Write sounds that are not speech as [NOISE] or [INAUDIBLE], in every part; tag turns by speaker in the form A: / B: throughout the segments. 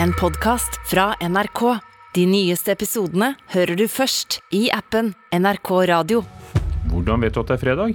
A: En podkast fra NRK. De nyeste episodene hører du først i appen NRK Radio.
B: Hvordan vet du at det er fredag?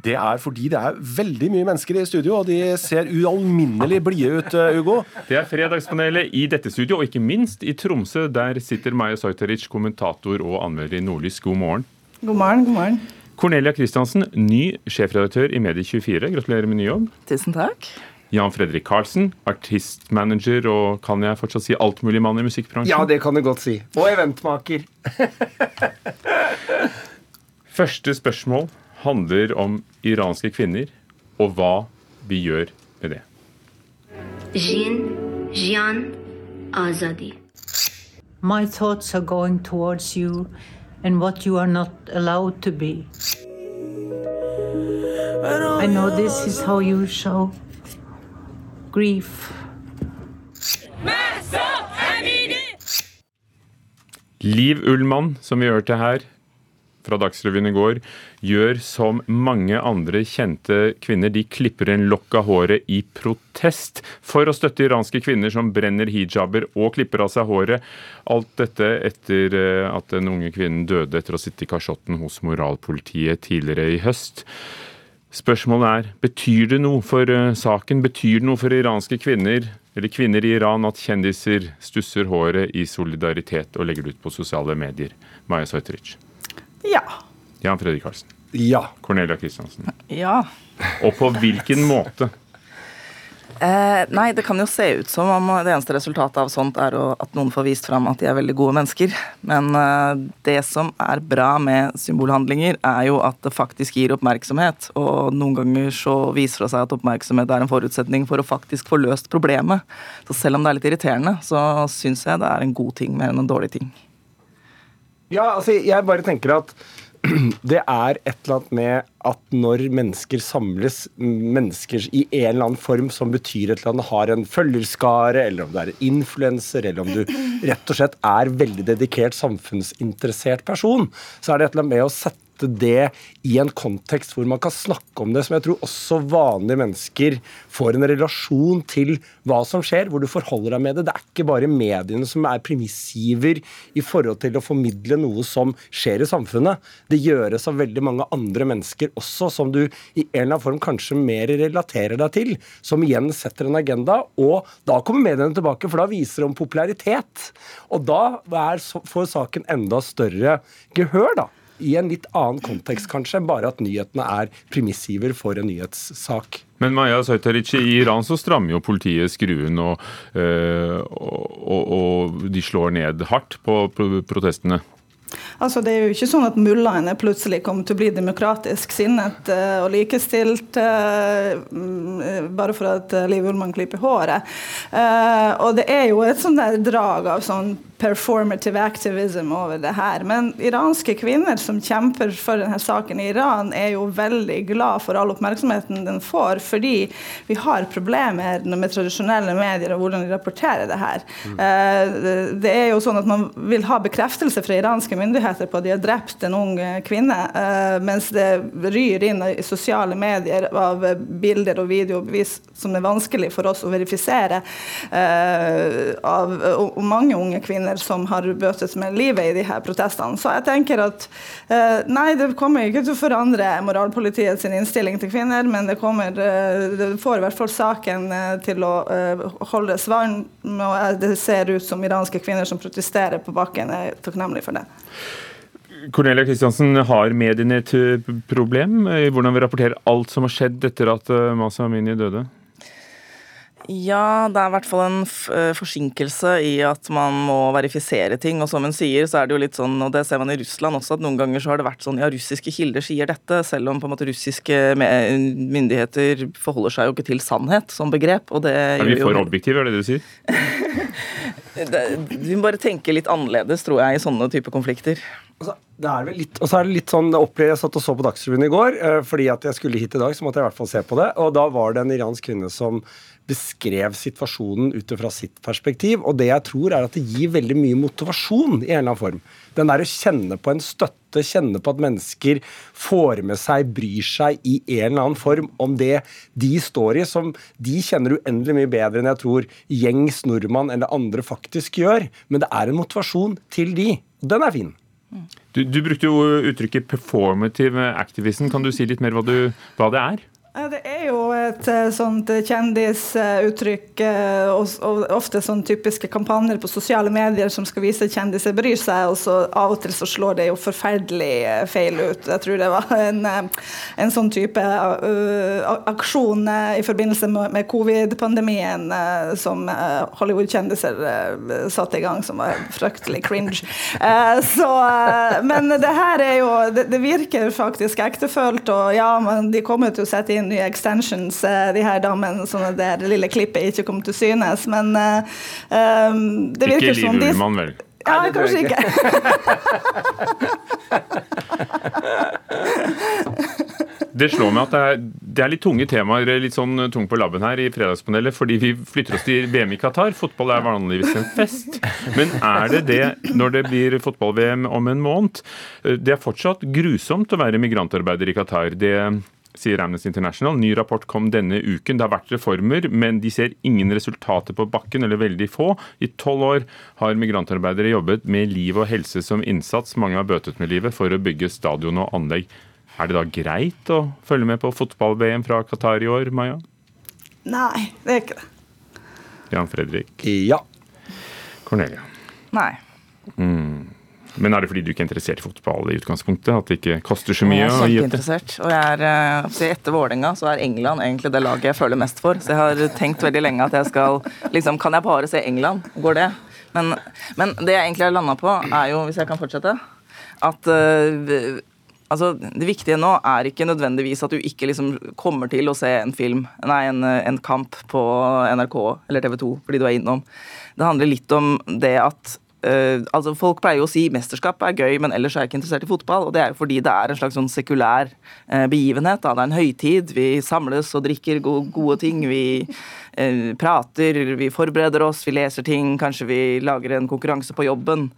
C: Det er fordi det er veldig mye mennesker i studio, og de ser ualminnelig blide ut, eh, Ugo.
B: Det er Fredagspanelet i dette studio, og ikke minst i Tromsø. Der sitter Maja Sajteric, kommentator og anmelder i Nordlys. God morgen.
D: God morgen, god morgen.
B: Cornelia Kristiansen, ny sjefredaktør i Medie24. Gratulerer med ny jobb.
D: Tusen takk.
B: Jan Fredrik Karlsen, artistmanager og kan jeg fortsatt si altmuligmann i musikkbransjen?
C: Ja, det kan du godt si. Og eventmaker. [LAUGHS]
B: Første spørsmål handler om iranske kvinner og hva vi gjør med det.
E: Jin, Jian, Azadi.
F: My thoughts are going towards you and what you are not allowed to be. I know this is how you show grief.
B: Liv Ullmann, som vi hørte her fra Dagsrevyen i går, gjør som mange andre kjente kvinner. De klipper en lokk av håret i protest for å støtte iranske kvinner som brenner hijaber og klipper av seg håret. Alt dette etter eh, at den unge kvinnen døde etter å sitte i kasjotten hos moralpolitiet tidligere i høst. Spørsmålet er betyr det noe for eh, saken, betyr det noe for iranske kvinner eller kvinner i Iran at kjendiser stusser håret i solidaritet og legger det ut på sosiale medier? Maja Sojtric.
D: Ja.
B: Jan Fredrik Karlsen.
C: Ja.
B: Cornelia Kristiansen.
D: Ja.
B: Og på hvilken måte?
D: Eh, nei, det kan jo se ut som om det eneste resultatet av sånt er å, at noen får vist fram at de er veldig gode mennesker. Men eh, det som er bra med symbolhandlinger, er jo at det faktisk gir oppmerksomhet. Og noen ganger så viser det seg at oppmerksomhet er en forutsetning for å faktisk få løst problemet. Så selv om det er litt irriterende, så syns jeg det er en god ting mer enn en dårlig ting.
C: Ja, altså, jeg bare tenker at [CLEARS THROAT] det er et eller annet med at når mennesker samles, mennesker i en eller annen form som betyr et eller annet, har en følgerskare, eller om det er en influenser, eller om du rett og slett er veldig dedikert samfunnsinteressert person, så er det et eller annet med å sette det i en kontekst hvor man kan snakke om det, som jeg tror også vanlige mennesker får en relasjon til hva som skjer, hvor du forholder deg med det. Det er ikke bare mediene som er premissgiver i forhold til å formidle noe som skjer i samfunnet. Det gjøres av veldig mange andre mennesker også, som du i en eller annen form kanskje mer relaterer deg til, som igjen setter en agenda. Og da kommer mediene tilbake, for da viser de popularitet. Og da er, får saken enda større gehør, da i en litt annen kontekst, kanskje, bare at nyhetene er premissgiver for en nyhetssak.
B: Men Maja Saitarici, i Iran så strammer jo politiet skruen, og, og, og, og de slår ned hardt på protestene.
G: Altså, det er jo ikke sånn at mullaene plutselig kommer til å bli demokratisk sinnet uh, og likestilt uh, bare for at Liv Ullmann klipper håret. Uh, og det er jo et sånt der drag av sånn performative activism over det her. Men iranske kvinner som kjemper for denne saken i Iran, er jo veldig glad for all oppmerksomheten den får, fordi vi har problemer med tradisjonelle medier og hvordan de rapporterer det her. Mm. Det er jo sånn at man vil ha bekreftelse fra iranske myndigheter på at de har drept en ung kvinne, mens det ryr inn i sosiale medier av bilder og videobevis som er vanskelig for oss å verifisere, av mange unge kvinner som har bøtet med livet i de her protestene. Så jeg tenker at eh, nei, det kommer ikke til å forandre moralpolitiet sin innstilling til kvinner, men det, kommer, eh, det får i hvert fall saken eh, til å holdes varm, og det ser ut som iranske kvinner som protesterer på bakken, er takknemlige for det.
B: Cornelia Kristiansen, har mediene et problem i hvordan vi rapporterer alt som har skjedd etter at Masa Amini døde?
D: Ja, det er i hvert fall en eh, forsinkelse i at man må verifisere ting. Og som hun sier, så er det jo litt sånn, og det ser man i Russland også, at noen ganger så har det vært sånn ja, russiske kilder sier dette, selv om på en måte russiske myndigheter forholder seg jo ikke til sannhet som begrep. og det
B: Er vi for objektive, er det det du sier? [LAUGHS]
D: vi må bare tenke litt annerledes, tror jeg, i sånne type konflikter.
C: Altså, det er vel litt, og så er det litt sånn, Jeg satt og så på Dagsrevyen i går, eh, fordi at jeg skulle hit i dag, så måtte jeg i hvert fall se på det. Og da var det en iransk kvinne som beskrev situasjonen ut fra sitt perspektiv. Og det jeg tror er at det gir veldig mye motivasjon i en eller annen form. Den der å kjenne på en støtte kjenne på at mennesker får med seg, bryr seg i en eller annen form om det de står i, som de kjenner uendelig mye bedre enn jeg tror gjengs nordmann eller andre faktisk gjør. Men det er en motivasjon til de. og Den er fin.
B: Du, du brukte jo uttrykket 'performative activism'. Kan du si litt mer hva, du, hva det er?
G: Det er jo et eh, sånt kjendisuttrykk, eh, og, ofte sånn typiske kampanjer på sosiale medier som skal vise at kjendiser bryr seg, og så av og til så slår det jo forferdelig eh, feil ut. Jeg tror det var en, en sånn type aksjon i forbindelse med, covid-pandemien som Hollywood-kjendiser satte i gang, som var fryktelig cringe. [LAUGHS] så, men det her er jo Det, virker faktisk ektefølt, og ja, men de kommer til å sette inn inn nye extensions, eh, de her damene, sånn at det lille klippet ikke kommer til synes. Men uh, det virker
B: ikke
G: som
B: Liv vel?
G: Ja, Nei, kanskje ikke. [LAUGHS]
B: det slår meg at det er, det er, litt tunge temaer litt sånn tung på labben her i Fredagspanelet, fordi vi flytter oss til VM i Qatar. Fotball er vanligvis en fest. Men er det det når det blir fotball-VM om en måned? Det er fortsatt grusomt å være migrantarbeider i Qatar. Det sier Amnesty International. Ny rapport kom denne uken. Det har vært reformer, men de ser ingen resultater på bakken, eller veldig få. I tolv år har migrantarbeidere jobbet med liv og helse som innsats. Mange har bøtet med livet for å bygge stadion og anlegg. Er det da greit å følge med på fotball-VM fra Qatar i år, Maja?
G: Nei, det er ikke det.
B: Jan Fredrik?
C: Ja.
B: Cornelia?
D: Nei.
B: Mm. Men er det fordi du ikke er interessert i fotball i utgangspunktet? At det ikke koster så mye?
D: Jeg er kjempeinteressert. Og jeg er, eh, etter Vålerenga så er England egentlig det laget jeg føler mest for. Så jeg har tenkt veldig lenge at jeg skal liksom, Kan jeg bare se England? Går det? Men, men det jeg egentlig har landa på, er jo, hvis jeg kan fortsette, at uh, Altså, Det viktige nå er ikke nødvendigvis at du ikke liksom kommer til å se en film, nei, en, en kamp på NRK eller TV 2 fordi du er innom. Det handler litt om det at Uh, altså Folk pleier jo å si mesterskap er gøy, men ellers er jeg ikke interessert i fotball. og Det er jo fordi det er en slags sånn sekulær uh, begivenhet. Da. Det er en høytid. Vi samles og drikker go gode ting. Vi uh, prater, vi forbereder oss, vi leser ting. Kanskje vi lager en konkurranse på jobben.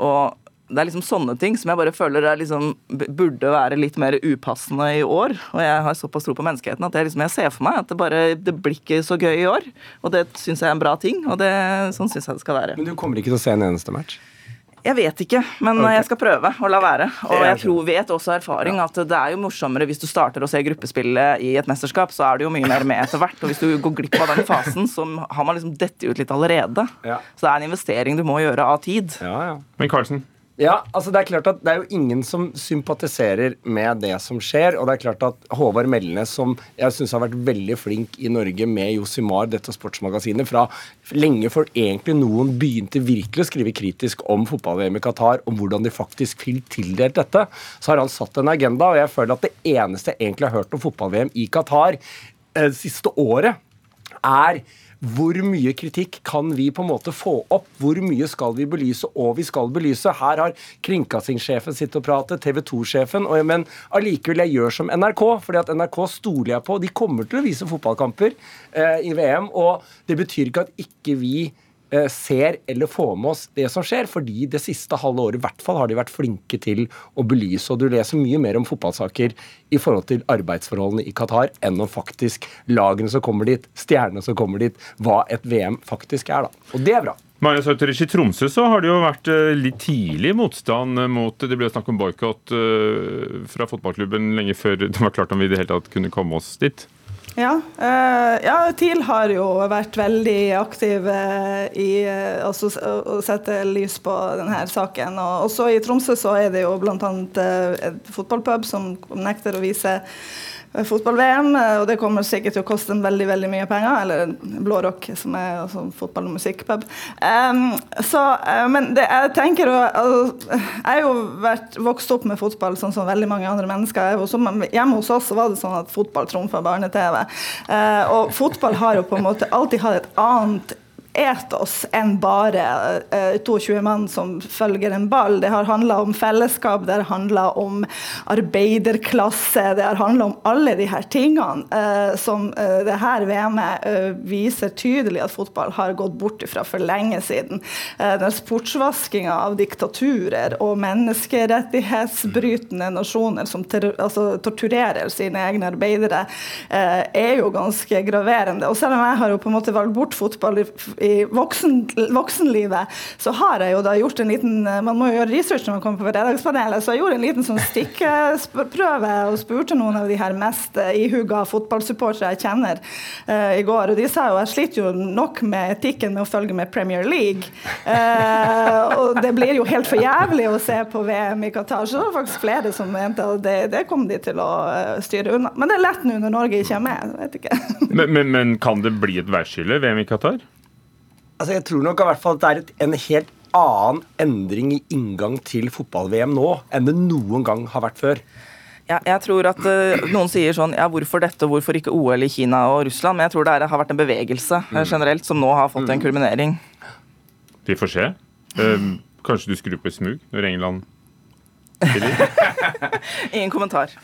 D: Og det er liksom sånne ting som jeg bare føler liksom, burde være litt mer upassende i år. Og jeg har såpass tro på menneskeheten at jeg, liksom, jeg ser for meg at det bare det blir ikke så gøy i år. Og det syns jeg er en bra ting, og det, sånn syns jeg det skal være.
C: Men du kommer ikke til å se en eneste match?
D: Jeg vet ikke, men okay. jeg skal prøve å la være. Og jeg tror vet også erfaring at det er jo morsommere hvis du starter å se gruppespillet i et mesterskap, så er du jo mye mer med etter hvert. Og hvis du går glipp av den fasen, så har man liksom dette ut litt allerede. Ja. Så det er en investering du må gjøre av tid.
C: Ja, ja.
B: Men Carlsen,
C: ja, altså Det er klart at det er jo ingen som sympatiserer med det som skjer. Og det er klart at Håvard Melnes, som jeg syns har vært veldig flink i Norge med Josimar, dette sportsmagasinet, fra lenge før egentlig noen begynte virkelig å skrive kritisk om fotball-VM i Qatar, om hvordan de faktisk fikk tildelt dette, så har han satt en agenda. Og jeg føler at det eneste jeg egentlig har hørt om fotball-VM i Qatar eh, siste året, er hvor mye kritikk kan vi på en måte få opp? Hvor mye skal vi belyse, og vi skal belyse? Her har kringkastingssjefen sittet og pratet, TV 2-sjefen, men allikevel jeg gjør som NRK, fordi at NRK stoler jeg på. De kommer til å vise fotballkamper eh, i VM, og det betyr ikke at ikke vi ser eller får med oss det som skjer. Fordi det siste halve året i hvert fall har de vært flinke til å belyse. Og du leser mye mer om fotballsaker i forhold til arbeidsforholdene i Qatar enn om faktisk lagene som kommer dit, stjernene som kommer dit, hva et VM faktisk er. da. Og det er bra.
B: I Tromsø så har det jo vært eh, litt tidlig motstand mot Det ble snakk om boikott eh, fra fotballklubben lenge før det var klart om vi i det hele tatt kunne komme oss dit.
G: Ja, uh, ja, TIL har jo vært veldig aktiv uh, i uh, altså, å sette lys på denne saken. Og også i Tromsø så er det jo bl.a. Et fotballpub som nekter å vise Eh, fotball-VM, eh, og det kommer sikkert til å koste en veldig veldig mye penger. Eller Blå Rock, som er altså fotball- og musikkpub. Um, så, uh, men det, jeg tenker altså, Jeg har jo vært, vokst opp med fotball sånn som veldig mange andre mennesker. Også, hjemme hos oss var det sånn at fotball trumfa barne-TV. Uh, og fotball har jo på en måte alltid hatt et annet etos enn bare uh, 22 mann som følger en ball. Det har handla om fellesskap, det har handla om arbeiderklasse, det har handla om alle de her tingene uh, som uh, det her VM-et viser tydelig at fotball har gått bort ifra for lenge siden. den sportsvaskinga av diktaturer og menneskerettighetsbrytende nasjoner som altså, torturerer sine egne arbeidere, er jo ganske graverende. Og selv om jeg har jo på en måte valgt bort fotball i, voksen, voksenlivet, så har jeg jo da gjort en liten Man må jo gjøre research når man kommer på Fredagspanelet, så jeg gjorde en liten sånn stikkprøve og spurte noen av de her mest ihuga fotballsupportere jeg kjenner uh, i går. Og de sa jo jeg sliter jo nok med etikken med å følge med Premier League. Uh, og det blir jo helt for jævlig å se på VM i Qatar. Så det var faktisk flere som mente at det, det kom de til å styre unna. Men det er lett nå når Norge ikke er med. vet ikke.
B: men, men, men kan det bli et værskille, VM i Qatar?
C: Altså, jeg tror nok i hvert fall at det er et, en helt annen endring i inngang til fotball-VM nå enn det noen gang har vært før.
D: Ja, jeg tror at uh, Noen sier sånn ja, hvorfor dette, hvorfor ikke OL i Kina og Russland? Men jeg tror det er, har vært en bevegelse mm. generelt som nå har fått mm. en kulminering.
B: Vi får se. Um, kanskje du skrur på smug når England [LAUGHS]
D: Ingen kommentar.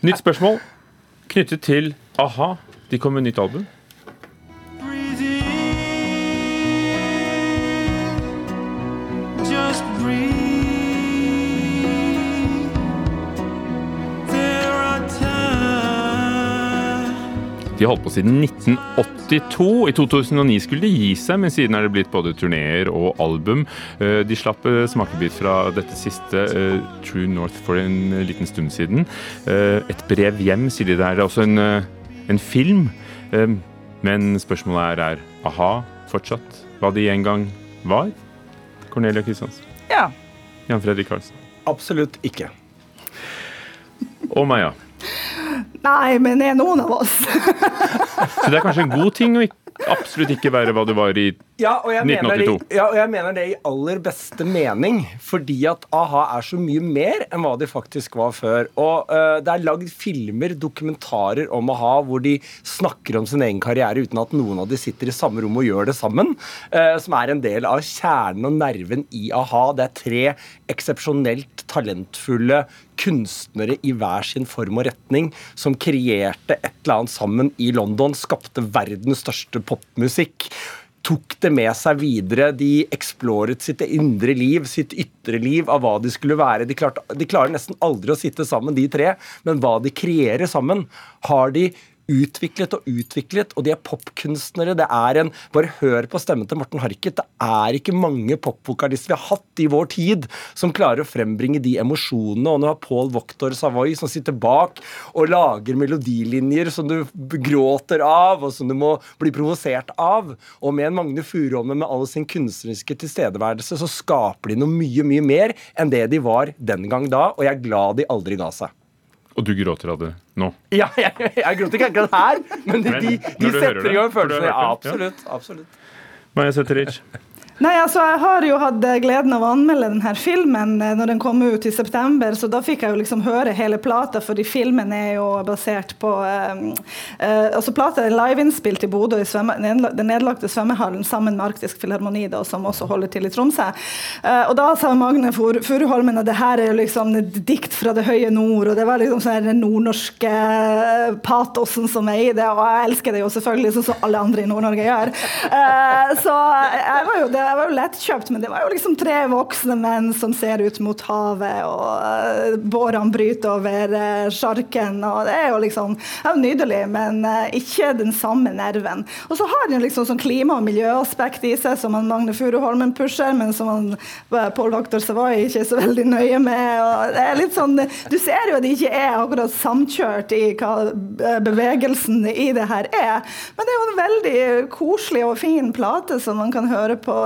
B: Nytt spørsmål knyttet til a-ha. De kom med nytt album. De holdt på siden 1982. I 2009 skulle de gi seg, men siden er det blitt både turneer og album. Eh, de slapp eh, smakebit fra dette siste, eh, True North, for en liten stund siden. Et brev hjem, sier de der. Det er også en, en film. Men spørsmålet er er a-ha fortsatt hva de en gang var? Cornelia Kristiansen.
D: Ja.
B: Jan Fredrik Karlsen.
C: Absolutt ikke.
B: Og Maja.
G: Nei, men det er noen av oss. [LAUGHS]
B: Så det er kanskje en god ting å absolutt ikke være hva du var i
C: ja, og
B: 1982?
C: Det, ja, og jeg mener det i aller beste mening. Fordi at a-ha er så mye mer enn hva de faktisk var før. Og uh, det er lagd filmer, dokumentarer om a-ha, hvor de snakker om sin egen karriere uten at noen av de sitter i samme rom og gjør det sammen. Uh, som er en del av kjernen og nerven i a-ha. Det er tre eksepsjonelt talentfulle kunstnere i hver sin form og retning som kreerte et eller annet sammen i London, skapte verdens største popmusikk tok det med seg videre. De exploret sitt indre liv, sitt ytre liv, av hva de skulle være. De, klarte, de klarer nesten aldri å sitte sammen, de tre, men hva de kreerer sammen, har de utviklet og utviklet, og de er popkunstnere. Det er en Bare hør på stemmen til Morten Harket. Det er ikke mange popvokalister vi har hatt i vår tid som klarer å frembringe de emosjonene. Og nå har Paul Voktor Savoy som sitter bak og lager melodilinjer som du gråter av, og som du må bli provosert av. Og med en Magne Furuholme med all sin kunstneriske tilstedeværelse, så skaper de noe mye, mye mer enn det de var den gang da, og jeg er glad de aldri ga seg.
B: Og du gråter av det nå?
C: Ja, [LAUGHS] jeg, jeg gråter ikke akkurat her, men de, de, de setter i gang følelsene. Ja, absolutt. absolutt.
B: Maja Setteric.
G: Nei, altså Jeg har jo hatt eh, gleden av å anmelde denne filmen eh, når den kom ut i september, så da fikk jeg jo liksom høre hele plata, fordi filmen er jo basert på um, uh, altså Plata er liveinnspilt i Bodø, i svømme, den nedlagte svømmehallen, sammen med Arktisk Filharmoni, da, som også holder til i Tromsø. Uh, og da sa Magne Furuholmen at det her er jo liksom et dikt fra det høye nord, og det var liksom sånn den nordnorske patosen som er i det, og jeg elsker det jo selvfølgelig, sånn som alle andre i Nord-Norge gjør. så jeg var jo det det var jo lettkjøpt, men det var jo liksom tre voksne menn som ser ut mot havet, og uh, bårene bryter over uh, sjarken, og det er jo liksom er nydelig, men uh, ikke den samme nerven. Og så har den liksom sånn klima- og miljøaspekt i seg, som han Magne Furuholmen pusher, men som han Pål Vaktor Savoy ikke er så veldig nøye med. og det er litt sånn, Du ser jo at de ikke er akkurat samkjørt i hva bevegelsen i det her er, men det er jo en veldig koselig og fin plate som man kan høre på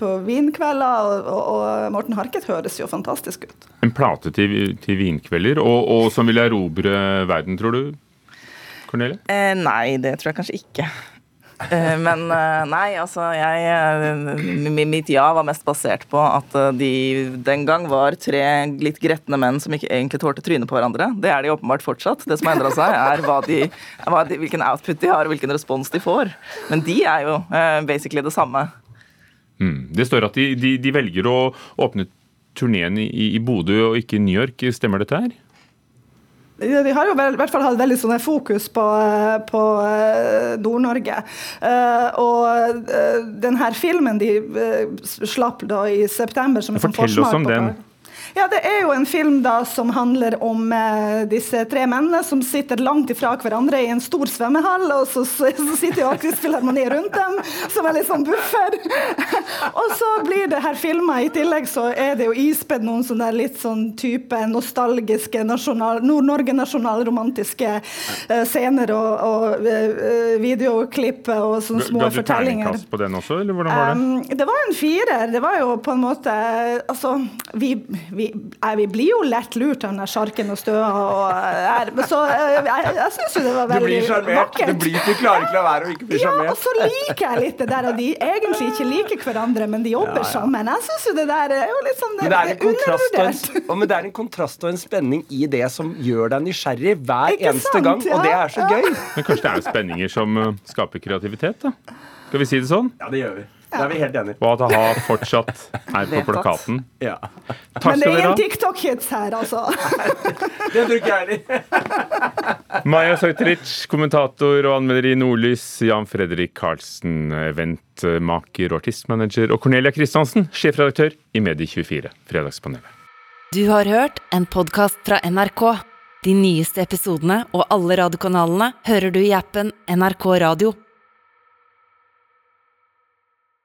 G: på vinkvelder, og, og, Morten Harket høres jo fantastisk ut.
B: En plate til, til vinkvelder, og, og, som vil erobre verden, tror du? Cornelia?
D: Eh, nei, det tror jeg kanskje ikke. Eh, Men eh, nei, altså jeg eh, Mitt ja var mest basert på at de den gang var tre litt gretne menn som ikke egentlig tålte trynet på hverandre. Det er de åpenbart fortsatt. Det som har endra seg, er hva de, hva de, hvilken output de har, og hvilken respons de får. Men de er jo eh, basically det samme.
B: Mm. Det står at de, de, de velger å åpne turneen i, i Bodø og ikke i New York. Stemmer dette her?
G: De har jo i hvert fall hatt veldig sånn fokus på, eh, på eh, Nord-Norge. Eh, og uh, den her filmen de eh, slapp da i september som
B: Fortell oss om den.
G: på
B: den.
G: Ja, Det er jo en film da som handler om eh, disse tre mennene som sitter langt ifra hverandre i en stor svømmehall, og så, så, så sitter jo Akershus Filharmoni rundt dem, som er litt sånn buffer. [LAUGHS] og så blir det her filma. I tillegg så er det jo ispedd noen sånne litt sånn type nostalgiske Nord-Norge-nasjonalromantiske eh, scener og, og eh, videoklipp og sånne små
B: Ga du
G: fortellinger.
B: terningkast på den også, eller hvordan var det?
G: Um, det var en firer. Det var jo på en måte Altså, vi, vi, vi blir jo lett lurt av den der sjarken og støa og er, Så eh, jeg, jeg syns jo det var veldig vakkert.
C: Du, blir- du klarer ikke la være å ikke bli
G: ja, og så liker jeg litt det der at de egentlig ikke liker hverandre, men de jobber sammen. Jeg syns jo det der er jo litt sånn
C: det er en kontrast og
G: undervurdert.
C: men det er en kontrast og en spenning i det som gjør deg nysgjerrig hver
G: Ikke
C: eneste
G: sant?
C: gang, og det er så
G: Ja,
C: gøy.
B: Men kanskje det er spenninger som eh, skaper kreativitet? da? Skal vi si det sånn?
C: Ja, det gjør vi. Det er vi helt enige
B: Og at ha fortsatt er på plakaten.
C: Ja.
B: Takk
G: Men det er
B: en.
G: TikTok-hits her, altså. [LAUGHS]
C: Det tror ikke jeg heller. [LAUGHS]
B: Maja Sojteric, kommentator og anmelder i Nordlys. Jan Fredrik Karlsen, eventmaker og artistmanager. Og Cornelia Kristiansen, sjefredaktør i Medie24, Fredagspanelet.
A: Du har hørt en podkast fra NRK. De nyeste episodene og alle radiokanalene hører du i appen NRK Radio.